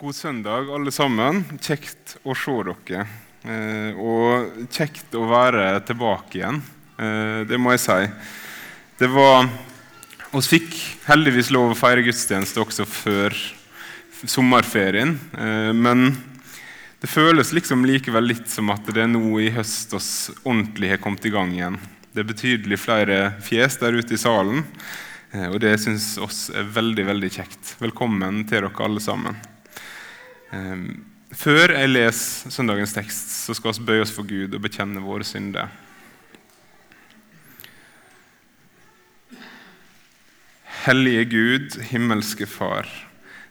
God søndag, alle sammen. Kjekt å se dere. Eh, og kjekt å være tilbake igjen. Eh, det må jeg si. Det var Vi fikk heldigvis lov å feire gudstjeneste også før sommerferien. Eh, men det føles liksom likevel litt som at det er nå i høst oss ordentlig har kommet i gang igjen. Det er betydelig flere fjes der ute i salen, og det syns oss er veldig, veldig kjekt. Velkommen til dere alle sammen. Ehm, før jeg leser søndagens tekst, så skal vi bøye oss for Gud og bekjenne våre synder. Hellige Gud, himmelske Far.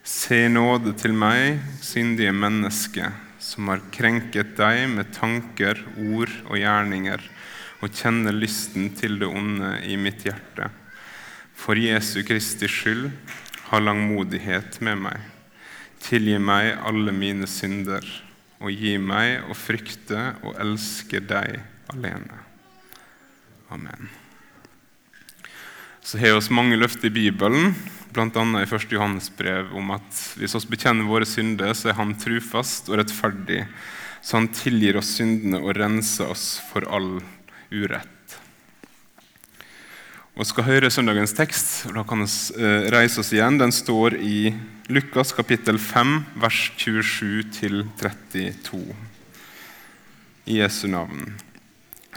Se nåde til meg, syndige menneske, som har krenket deg med tanker, ord og gjerninger, og kjenner lysten til det onde i mitt hjerte. For Jesu Kristi skyld, ha langmodighet med meg. Tilgi meg alle mine synder, og gi meg å frykte og elske deg alene. Amen. Så har vi mange løfter i Bibelen, bl.a. i 1. Johannes brev, om at hvis vi bekjenner våre synder, så er Han trufast og rettferdig, så Han tilgir oss syndene og renser oss for all urett. Og skal høre søndagens tekst, da kan vi reise oss igjen. Den står i Lukas kapittel 5, vers 27-32. I Jesu navn.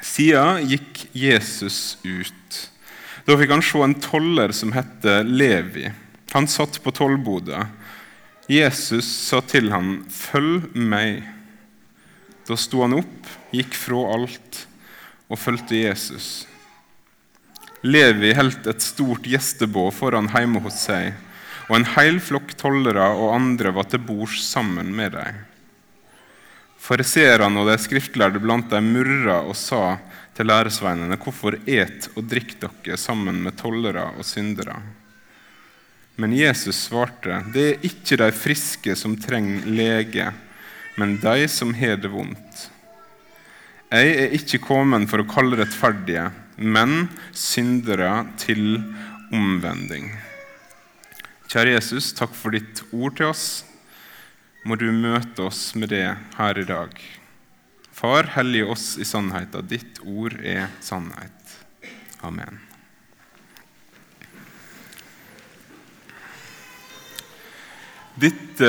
Siden gikk Jesus ut. Da fikk han se en toller som het Levi. Han satt på tollboda. Jesus sa til ham, 'Følg meg.' Da sto han opp, gikk fra alt og fulgte Jesus. Levi holdt et stort gjestebåd foran hjemme hos seg, og en hel flokk tollere og andre var til bords sammen med dem. Fariseerne og de skriftlærde blant dem murra og sa til læresveinene, 'Hvorfor et og drikk dere sammen med tollere og syndere?' Men Jesus svarte, 'Det er ikke de friske som trenger lege, men de som har det vondt.' Jeg er ikke kommet for å kalle rettferdige, men syndere til omvending. Kjære Jesus, takk for ditt ord til oss. Må du møte oss med det her i dag. Far, hellige oss i sannheten. Ditt ord er sannhet. Amen. Dette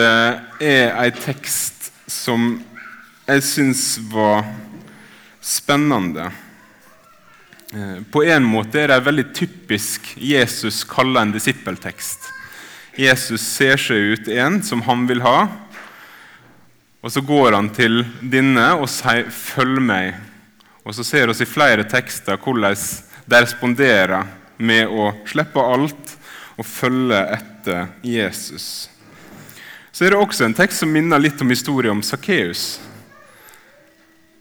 er ei tekst som jeg syns var spennende. Eh, på en måte er det en veldig typisk Jesus kaller en disippeltekst. Jesus ser seg ut en som han vil ha, og så går han til denne og sier 'følg meg'. Og Så ser vi i flere tekster hvordan de responderer med å slippe alt og følge etter Jesus. Så er det også en tekst som minner litt om historien om Sakkeus.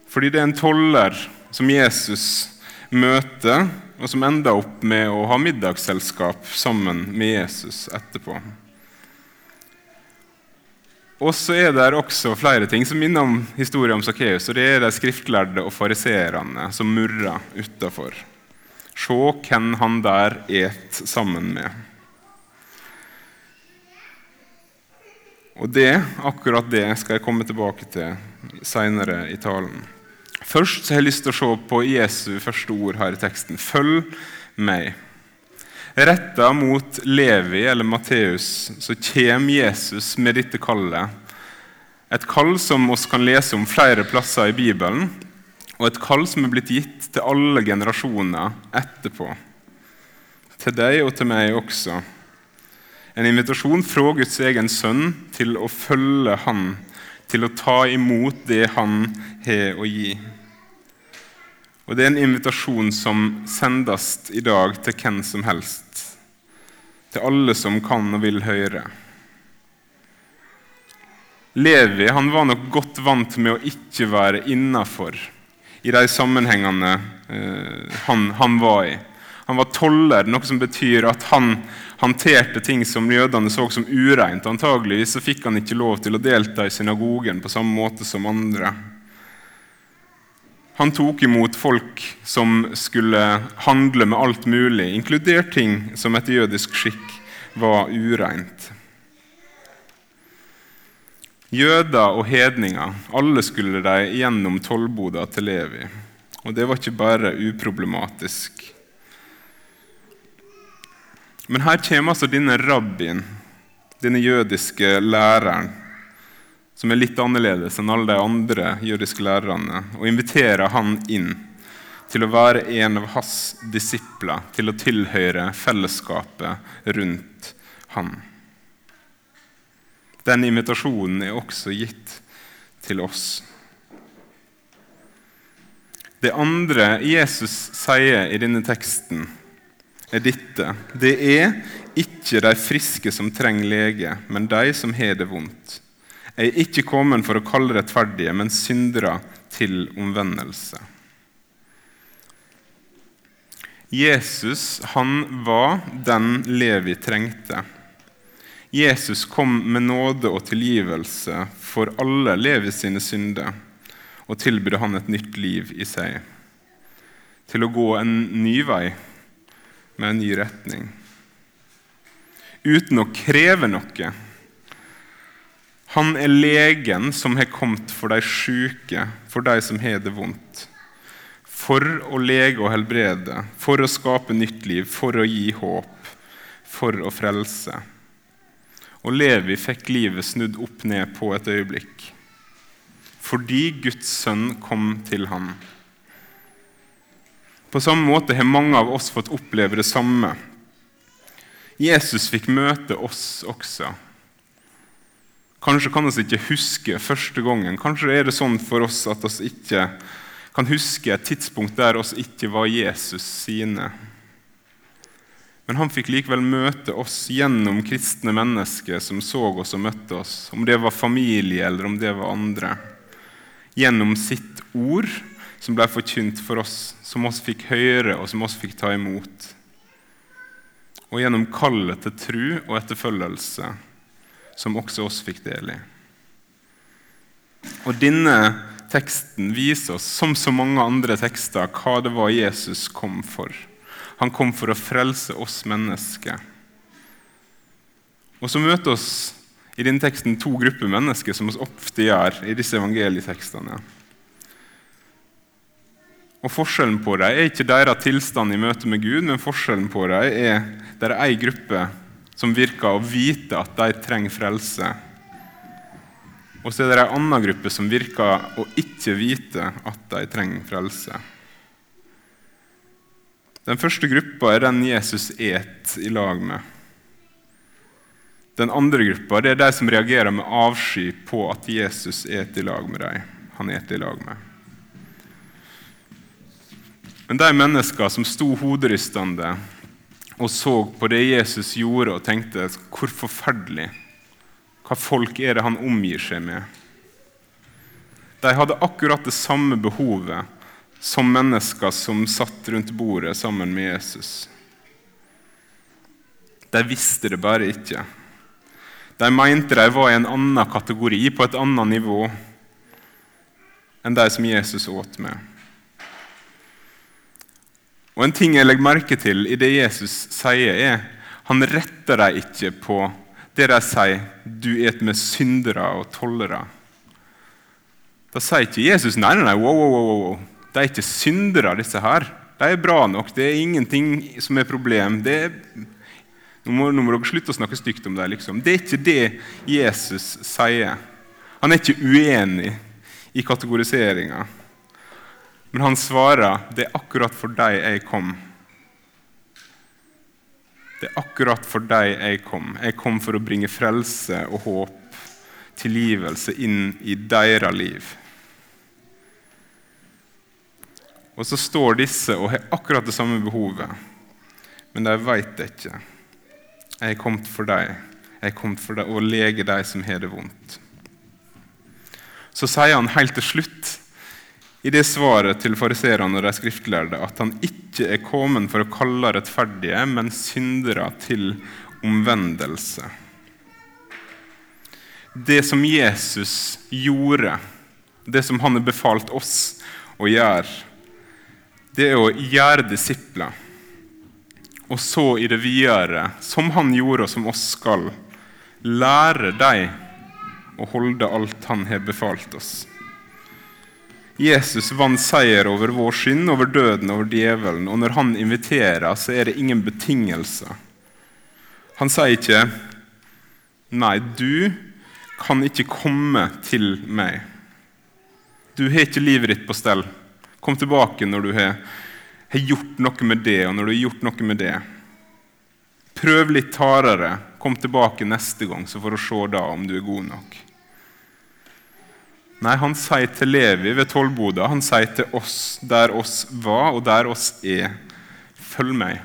Fordi det er en toller som Jesus møte, og som enda opp med å ha middagsselskap sammen med Jesus etterpå. Og så er det også flere ting som minner om historien om Sakkeus. Og det er de skriftlærde og fariseerne som murrer utafor. Se hvem han der et sammen med. Og det, akkurat det skal jeg komme tilbake til seinere i talen. Først så har jeg lyst til å se på Jesu første ord her i teksten. Følg meg. Retta mot Levi eller Matteus så kommer Jesus med dette kallet. Et kall som vi kan lese om flere plasser i Bibelen, og et kall som er blitt gitt til alle generasjoner etterpå. Til deg og til meg også. En invitasjon fra Guds egen sønn til å følge Han, til å ta imot det Han har å gi. Og Det er en invitasjon som sendes i dag til hvem som helst. Til alle som kan og vil høre. Levi han var nok godt vant med å ikke være innafor i de sammenhengene eh, han, han, var i. Han var toller, noe som betyr at han håndterte ting som jødene så som ureint. Antageligvis så fikk han ikke lov til å delta i synagogen på samme måte som andre. Han tok imot folk som skulle handle med alt mulig, inkludert ting som etter jødisk skikk var ureint. Jøder og hedninger, alle skulle de gjennom tollboda til Levi. Og det var ikke bare uproblematisk. Men her kommer altså denne rabbien, denne jødiske læreren, som er litt annerledes enn alle de andre jødiske lærerne, og inviterer han inn til å være en av hans disipler, til å tilhøre fellesskapet rundt han. Den invitasjonen er også gitt til oss. Det andre Jesus sier i denne teksten, er dette. Det er ikke de friske som trenger lege, men de som har det vondt. Jeg er ikke kommet for å kalle rettferdige, men syndere til omvendelse. Jesus han var den Levi trengte. Jesus kom med nåde og tilgivelse for alle Levi sine synder og tilbød han et nytt liv i seg. Til å gå en ny vei med en ny retning. Uten å kreve noe. Han er legen som har kommet for de syke, for de som har det vondt. For å lege og helbrede, for å skape nytt liv, for å gi håp, for å frelse. Og Levi fikk livet snudd opp ned på et øyeblikk. Fordi Guds sønn kom til ham. På samme måte har mange av oss fått oppleve det samme. Jesus fikk møte oss også. Kanskje kan vi ikke huske første gangen. Kanskje er det sånn for oss at vi ikke kan huske et tidspunkt der oss ikke var Jesus sine. Men han fikk likevel møte oss gjennom kristne mennesker som så oss og møtte oss, om det var familie eller om det var andre. Gjennom sitt ord, som ble forkynt for oss, som oss fikk høre og som oss fikk ta imot. Og gjennom kallet til tru og etterfølgelse, som også oss fikk del i. Og denne teksten viser oss, som så mange andre tekster, hva det var Jesus kom for. Han kom for å frelse oss mennesker. Og så møter oss i denne teksten to grupper mennesker, som vi ofte gjør i disse evangelietekstene. Og Forskjellen på dem er ikke deres tilstand i møte med Gud, men forskjellen på dem er det er ei gruppe som virker å vite at de trenger frelse. Og så er det ei annen gruppe som virker å ikke vite at de trenger frelse. Den første gruppa er den Jesus et i lag med. Den andre gruppa det er de som reagerer med avsky på at Jesus et i lag med dem. Han et i lag med. Men de mennesker som sto hoderystende og så på det Jesus gjorde, og tenkte hvor forferdelig Hva folk er det han omgir seg med? De hadde akkurat det samme behovet som mennesker som satt rundt bordet sammen med Jesus. De visste det bare ikke. De mente de var i en annen kategori, på et annet nivå enn de som Jesus åt med. Og En ting jeg legger merke til i det Jesus sier, er han retter dem ikke på det de sier 'du et med syndere og tollere'. Da sier ikke Jesus 'nei, nei, nei, wow, wow, wow'. De er ikke syndere, disse her. De er bra nok. Det er ingenting som er problem. Er, nå, må, nå, må, dere slutte å snakke stygt om dem. Liksom. Det er ikke det Jesus sier. Han er ikke uenig i kategoriseringa. Men han svarer det er akkurat for deg jeg kom. Det er akkurat for deg jeg kom. Jeg kom for å bringe frelse og håp, tilgivelse, inn i deres liv. Og så står disse og har akkurat det samme behovet, men de veit det ikke. Jeg er kommet for deg. Jeg er kommet for deg å lege de som har det vondt. Så sier han helt til slutt i det svaret til fariserene og de skriftlærde at han ikke er kommet for å kalle rettferdige, men syndere til omvendelse. Det som Jesus gjorde, det som han har befalt oss å gjøre, det er å gjøre disipler. Og så i det videre, som han gjorde, og som oss skal, lære dem å holde alt Han har befalt oss. Jesus vant seier over vår synd, over døden, over djevelen. Og når han inviterer, så er det ingen betingelser. Han sier ikke 'Nei, du kan ikke komme til meg'. Du har ikke livet ditt på stell. Kom tilbake når du har, har gjort noe med det, og når du har gjort noe med det. Prøv litt hardere. Kom tilbake neste gang, så får du se da om du er god nok. Nei, han sier til Levi ved tollboda, han sier til oss der oss var, og der oss er, følg meg.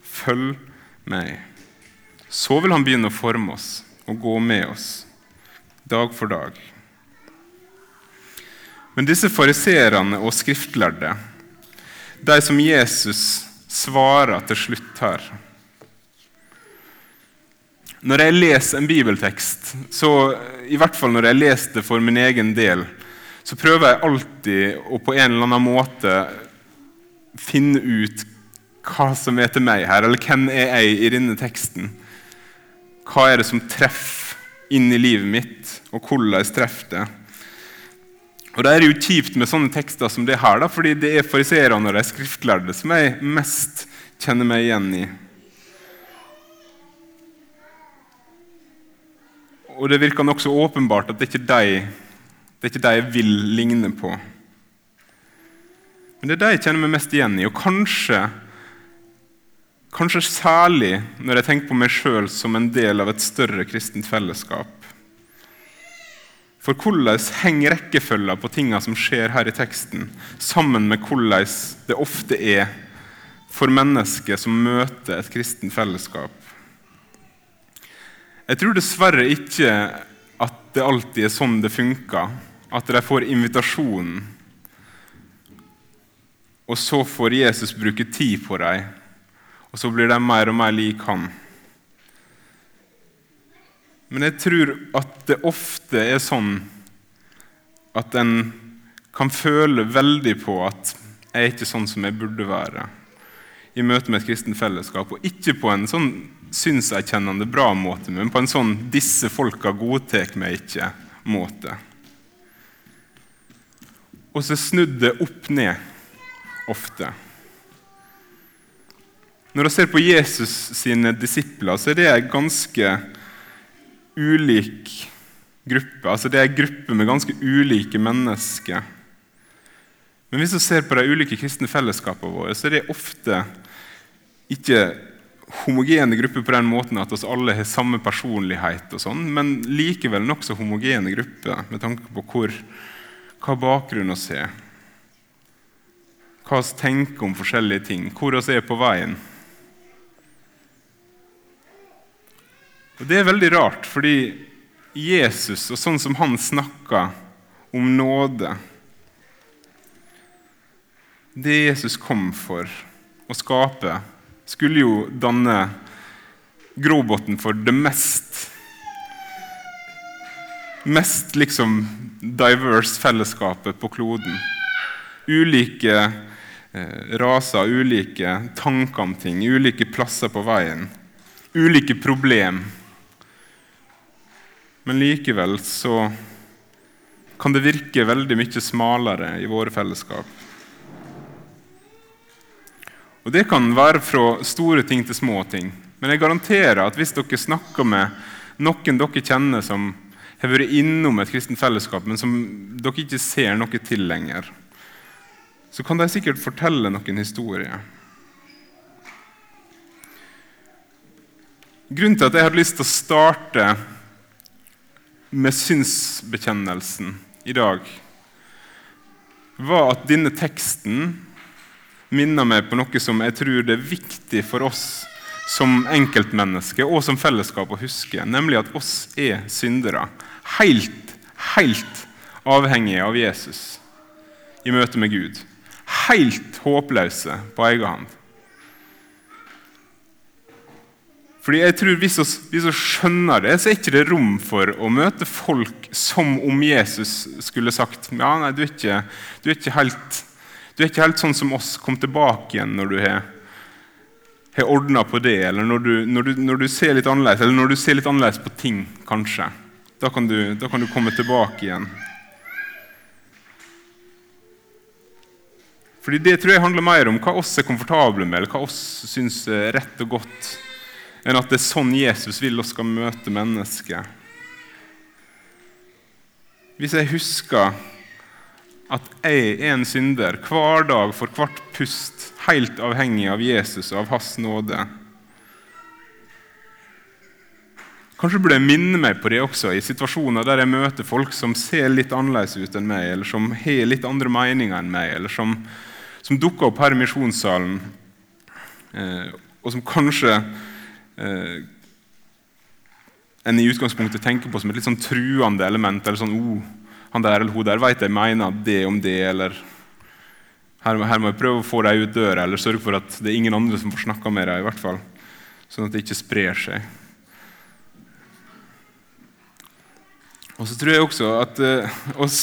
Følg meg. Så vil han begynne å forme oss og gå med oss dag for dag. Men disse fariserene og skriftlærde, de som Jesus svarer til slutt her Når jeg leser en bibeltekst, så i hvert fall når jeg leser det for min egen del, så prøver jeg alltid å på en eller annen måte finne ut hva som er til meg her, eller hvem er jeg i denne teksten. Hva er det som treffer inn i livet mitt, og hvordan treffer det? Og Det er jo kjipt med sånne tekster som det her, da, fordi det er fariseerne og de skriftlærde som jeg mest kjenner meg igjen i. Og det virker nokså åpenbart at det ikke er de, ikke de jeg vil ligne på. Men det er de jeg kjenner meg mest igjen i, og kanskje, kanskje særlig når jeg tenker på meg sjøl som en del av et større kristent fellesskap. For hvordan henger rekkefølgen på tingene som skjer her i teksten, sammen med hvordan det ofte er for mennesker som møter et kristent fellesskap? Jeg tror dessverre ikke at det alltid er sånn det funker. At de får invitasjonen, og så får Jesus bruke tid på dem, og så blir de mer og mer lik han. Men jeg tror at det ofte er sånn at en kan føle veldig på at jeg er ikke sånn som jeg burde være i møte med et kristent fellesskap, og ikke på en sånn synserkjennende bra måte, men på en sånn 'disse folka godtek meg ikke'-måte. Og så snudd det opp ned ofte. Når vi ser på Jesus sine disipler, så er det en ganske ulik gruppe. Altså Det er en gruppe med ganske ulike mennesker. Men hvis vi ser på de ulike kristne fellesskapene våre, så er det ofte ikke homogene grupper på den måten at oss alle har samme personlighet, og sånn, men likevel nokså homogene grupper med tanke på hvor, hva bakgrunn vi har, hva vi tenker om forskjellige ting, hvor vi er på veien. Og Det er veldig rart, fordi Jesus og sånn som han snakker om nåde Det Jesus kom for å skape skulle jo danne grobunnen for det mest mest liksom diverse fellesskapet på kloden. Ulike eh, raser, ulike tanker om ting, ulike plasser på veien. Ulike problem. Men likevel så kan det virke veldig mye smalere i våre fellesskap. Og Det kan være fra store ting til små ting. Men jeg garanterer at hvis dere snakker med noen dere kjenner som har vært innom et kristent fellesskap, men som dere ikke ser noe til lenger, så kan de sikkert fortelle noen historier. Grunnen til at jeg hadde lyst til å starte med synsbekjennelsen i dag, var at denne teksten minner meg på noe som jeg tror det er viktig for oss som enkeltmennesker og som fellesskap å huske, nemlig at oss er syndere. Helt, helt avhengige av Jesus i møte med Gud. Helt håpløse på egen hånd. Fordi jeg tror Hvis vi, skjønner det, så er ikke det rom for å møte folk som om Jesus skulle sagt ja, nei, du er ikke, du er ikke helt du er ikke helt sånn som oss. Kom tilbake igjen når du har har ordna på det, eller når du, når, du, når du, ser litt annerledes, eller når du ser litt annerledes på ting, kanskje. Da kan du, da kan du komme tilbake igjen. Fordi Det tror jeg handler mer om hva oss er komfortable med, eller hva oss syns er rett og godt, enn at det er sånn Jesus vil oss skal møte mennesket. Hvis jeg husker at jeg er en synder hver dag for hvert pust, helt avhengig av Jesus og av Hans nåde Kanskje burde jeg minne meg på det også i situasjoner der jeg møter folk som ser litt annerledes ut enn meg, eller som har litt andre meninger enn meg, eller som som dukker opp her i misjonssalen, eh, og som kanskje eh, en i utgangspunktet tenker på som et litt sånn truende element. eller sånn, oh, han der eller hun der vet jeg mener det om det, eller her, her må jeg prøve å få dem ut døra, eller sørge for at det er ingen andre som får snakka med dem, i hvert fall, sånn at det ikke sprer seg. Og så tror jeg også at uh, oss,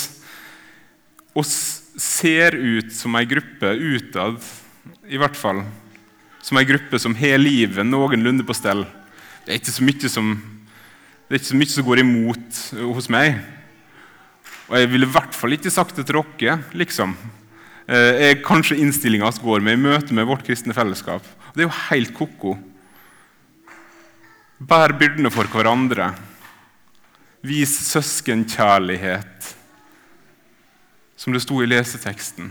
oss ser ut som ei gruppe utad, i hvert fall. Som ei gruppe som har livet noenlunde på stell. Det er ikke så mye som, det er ikke så mye som går imot hos meg. Og jeg ville i hvert fall ikke sagt det til dere. liksom. Eh, er kanskje innstillinga vi går med i møte med vårt kristne fellesskap. Det er jo helt ko-ko. Bær byrdene for hverandre. Vis søskenkjærlighet som det sto i leseteksten.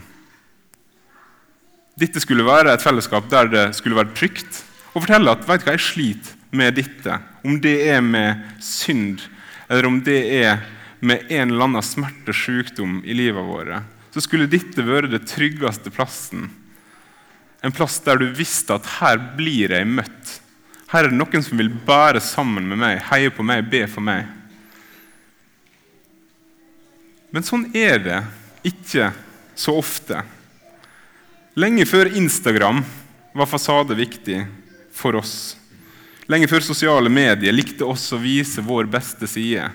Dette skulle være et fellesskap der det skulle være trygt. Og fortelle at vet du hva, jeg sliter med dette. Om det er med synd, eller om det er med en eller annen smerte, og sykdom i livet vårt, så skulle dette være det tryggeste plassen. En plass der du visste at her blir jeg møtt. Her er det noen som vil bære sammen med meg, heie på meg, be for meg. Men sånn er det ikke så ofte. Lenge før Instagram var fasade viktig for oss. Lenge før sosiale medier likte oss å vise vår beste side.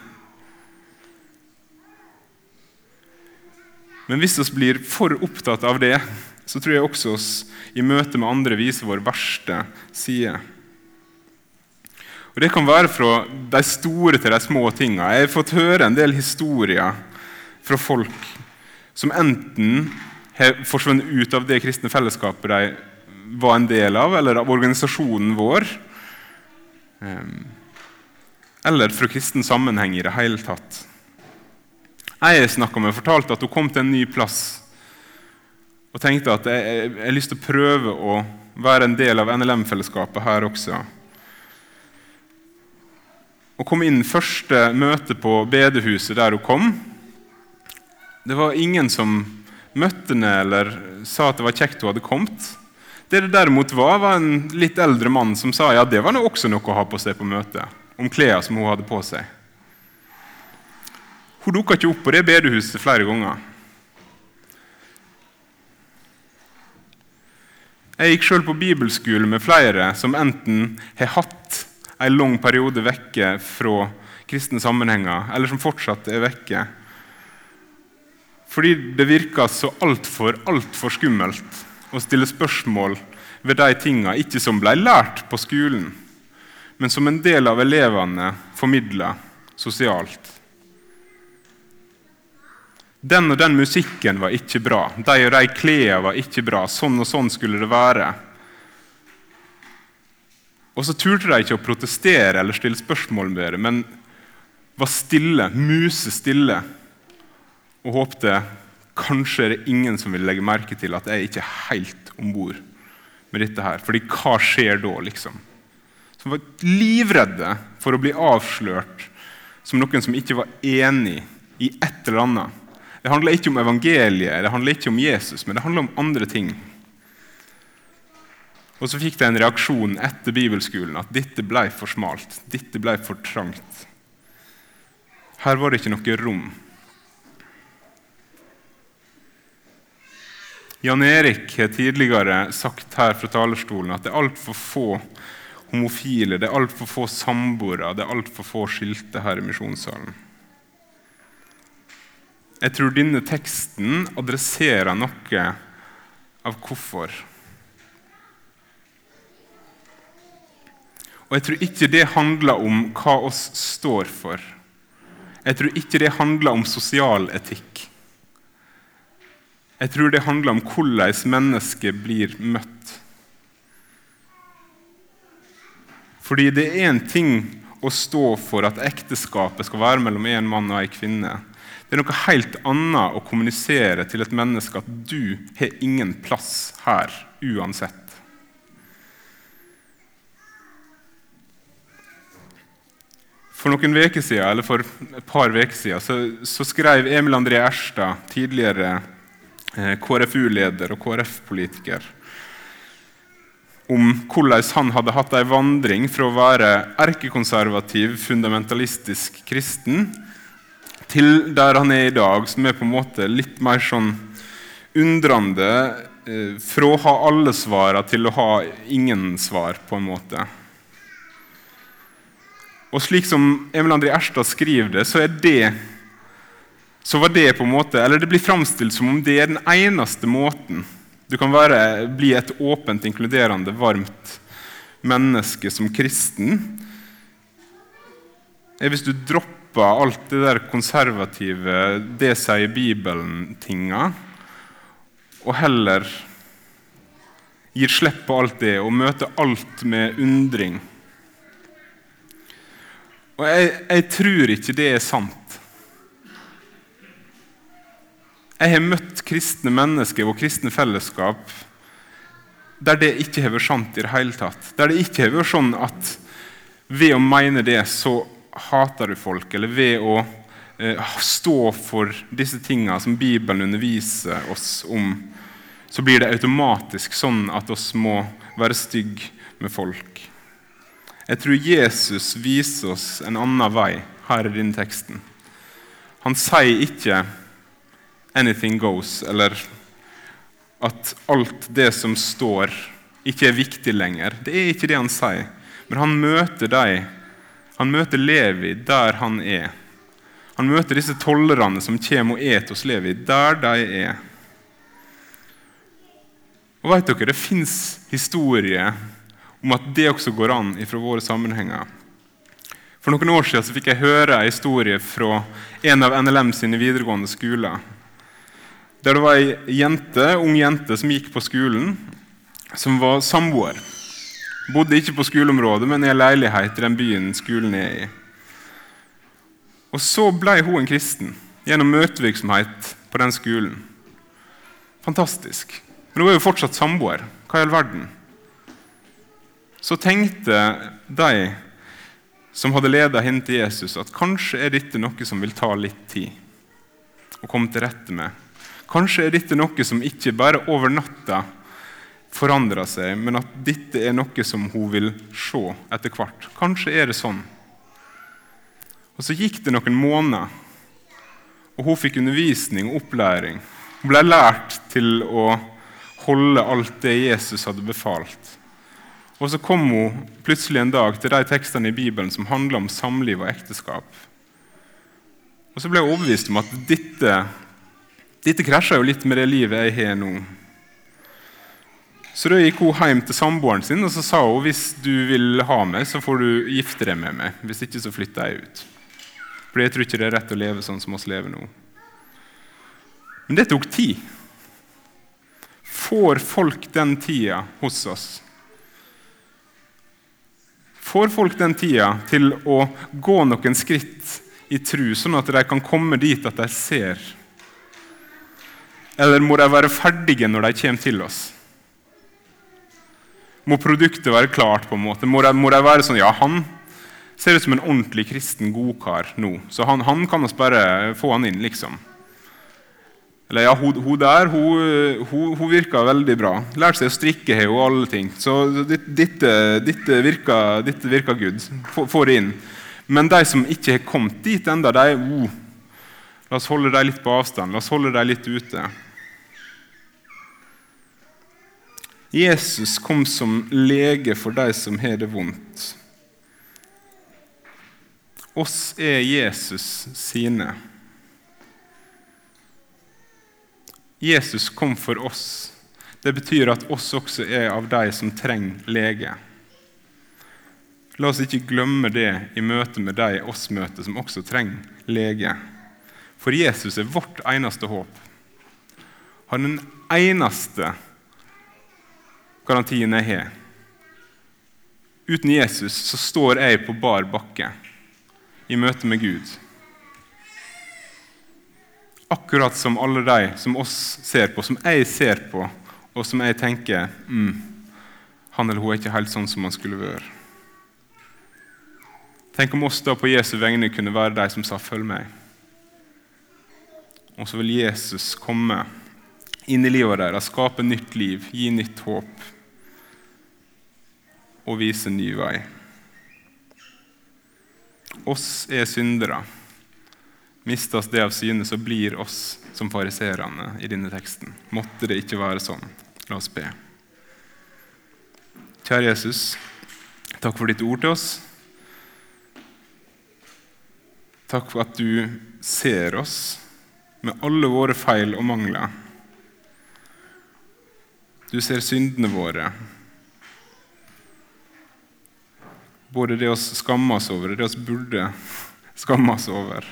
Men hvis vi blir for opptatt av det, så tror jeg også oss i møte med andre viser vår verste side. Og Det kan være fra de store til de små tinga. Jeg har fått høre en del historier fra folk som enten har forsvunnet ut av det kristne fellesskapet de var en del av, eller av organisasjonen vår, ehm, eller fra kristen sammenheng i det hele tatt. Jeg snakka med fortalte at hun kom til en ny plass og tenkte at jeg har lyst til å prøve å være en del av NLM-fellesskapet her også. Å komme inn første møte på bedehuset der hun kom, det var ingen som møtte henne eller sa at det var kjekt hun hadde kommet. Det det derimot var, var en litt eldre mann som sa ja, det var også noe å ha på seg på møtet, om klærne som hun hadde på seg. Hun dukka ikke opp på det bedehuset flere ganger. Jeg gikk sjøl på bibelskole med flere som enten har hatt en lang periode vekke fra kristne sammenhenger, eller som fortsatt er vekke fordi det virker så altfor, altfor skummelt å stille spørsmål ved de tinga ikke som ble lært på skolen, men som en del av elevene formidla sosialt. Den og den musikken var ikke bra, de og de klærne var ikke bra, sånn og sånn skulle det være. Og så turte de ikke å protestere eller stille spørsmål med det, men var stille, musestille og håpte kanskje er det ingen som vil legge merke til at jeg ikke er helt om bord med dette her. Fordi hva skjer da, liksom? Som var livredde for å bli avslørt som noen som ikke var enig i et eller annet. Det handler ikke om evangeliet, det handler ikke om Jesus, men det handler om andre ting. Og så fikk de en reaksjon etter bibelskolen at dette ble for smalt. Dette ble for trangt. Her var det ikke noe rom Jan Erik har tidligere sagt her fra talerstolen at det er altfor få homofile, det er altfor få samboere, det er altfor få skilte her i misjonssalen. Jeg tror denne teksten adresserer noe av hvorfor. Og jeg tror ikke det handler om hva oss står for. Jeg tror ikke det handler om sosial etikk. Jeg tror det handler om hvordan mennesket blir møtt. Fordi det er én ting å stå for at ekteskapet skal være mellom en mann og en kvinne. Det er noe helt annet å kommunisere til et menneske at du har ingen plass her uansett. For noen veker siden, eller for et par uker siden så, så skrev Emil André Erstad, tidligere eh, KrFU-leder og KrF-politiker, om hvordan han hadde hatt ei vandring fra å være erkekonservativ, fundamentalistisk kristen til der han er i dag, som er på en måte litt mer sånn undrende eh, fra å ha alle svara til å ha ingen svar, på en måte. Og slik som Emil André Erstad skriver det, så er det så var det på en måte, eller det blir framstilt som om det er den eneste måten du kan være, bli et åpent, inkluderende, varmt menneske som kristen. er Hvis du dropper alt det der konservative, det sier Bibelen-tinga, og heller gir slipp på alt det og møter alt med undring. Og jeg, jeg tror ikke det er sant. Jeg har møtt kristne mennesker og kristne fellesskap der det ikke har vært sant i det hele tatt. Der det ikke har vært sånn at ved å mene det, så hater du folk. Eller ved å eh, stå for disse tingene som Bibelen underviser oss om, så blir det automatisk sånn at oss må være stygge med folk. Jeg tror Jesus viser oss en annen vei her i denne teksten. Han sier ikke 'anything goes', eller at alt det som står, ikke er viktig lenger. Det er ikke det han sier. Men han møter dem. Han møter Levi der han er. Han møter disse tollerne som kommer og et hos Levi, der de er. Og vet dere, Det fins historier om at det også går an fra våre sammenhenger. For noen år siden fikk jeg høre en historie fra en av NLM sine videregående skoler der det var ei jente, ung jente som gikk på skolen, som var samboer. Bodde ikke på skoleområdet, men i en leilighet i den byen skolen er i. Og Så ble hun en kristen gjennom møtevirksomhet på den skolen. Fantastisk. Men hun er jo fortsatt samboer. Hva i all verden? Så tenkte de som hadde ledet henne til Jesus, at kanskje er dette noe som vil ta litt tid å komme til rette med. Kanskje er dette noe som ikke bare over natta forandrer seg, men at dette er noe som hun vil se etter hvert. Kanskje er det sånn. Og Så gikk det noen måneder, og hun fikk undervisning og opplæring. Hun ble lært til å holde alt det Jesus hadde befalt. Og så kom hun plutselig en dag til de tekstene i Bibelen som handler om samliv og ekteskap. Og så ble hun overbevist om at dette dette krasjer jo litt med det livet jeg har nå. Så da gikk hun hjem til samboeren sin og så sa hun, hvis du vil ha meg, så får du gifte deg med meg. Hvis ikke, så flytter jeg ut. For jeg tror ikke det er rett å leve sånn som oss lever nå. Men det tok tid. Får folk den tida hos oss? Får folk den tida til å gå noen skritt i tru, sånn at de kan komme dit at de ser eller må de være ferdige når de kommer til oss? Må produktet være klart? på en måte? Må de, må de være sånn Ja, han ser ut som en ordentlig kristen godkar nå, så han, han kan oss bare få han inn, liksom. Eller ja, hun, hun der hun, hun, hun virker veldig bra. Lærte seg å strikke her og alle ting. Så dette, dette, virker, dette good. Få det inn. Men de som ikke har kommet dit ennå, de oh, La oss holde dem litt på avstand. La oss holde dem litt ute. Jesus kom som lege for de som har det vondt. Oss er Jesus sine. Jesus kom for oss. Det betyr at oss også er av de som trenger lege. La oss ikke glemme det i møte med de oss møter som også trenger lege. For Jesus er vårt eneste håp. Han er den eneste garantien jeg har. Uten Jesus så står jeg på bar bakke i møte med Gud. Akkurat som alle de som oss ser på, som jeg ser på, og som jeg tenker mm, han eller hun er ikke helt sånn som han skulle vært. Tenk om oss da på Jesu vegne kunne være de som sa 'følg meg'. Og så vil Jesus komme inn i livet deres, skape nytt liv, gi nytt håp og vise ny vei. Oss er syndere. Mistes det av syne, så blir oss som fariserene i denne teksten. Måtte det ikke være sånn. La oss be. Kjære Jesus, takk for ditt ord til oss. Takk for at du ser oss med alle våre feil og mangler. Du ser syndene våre, Både det oss skammer oss over, og det oss burde skamme oss over.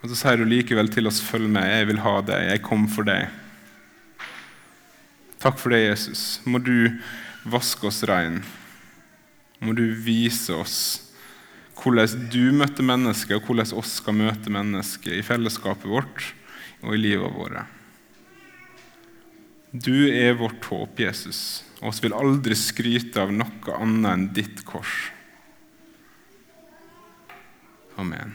Og så sier du likevel til oss, 'Følg meg, jeg vil ha deg, jeg kom for deg'. Takk for det, Jesus. Må du vaske oss rein. Må du vise oss hvordan du møtte mennesker, og hvordan oss skal møte mennesker i fellesskapet vårt og i livet vårt. Du er vårt håp, Jesus, og vi vil aldri skryte av noe annet enn ditt kors. Amen.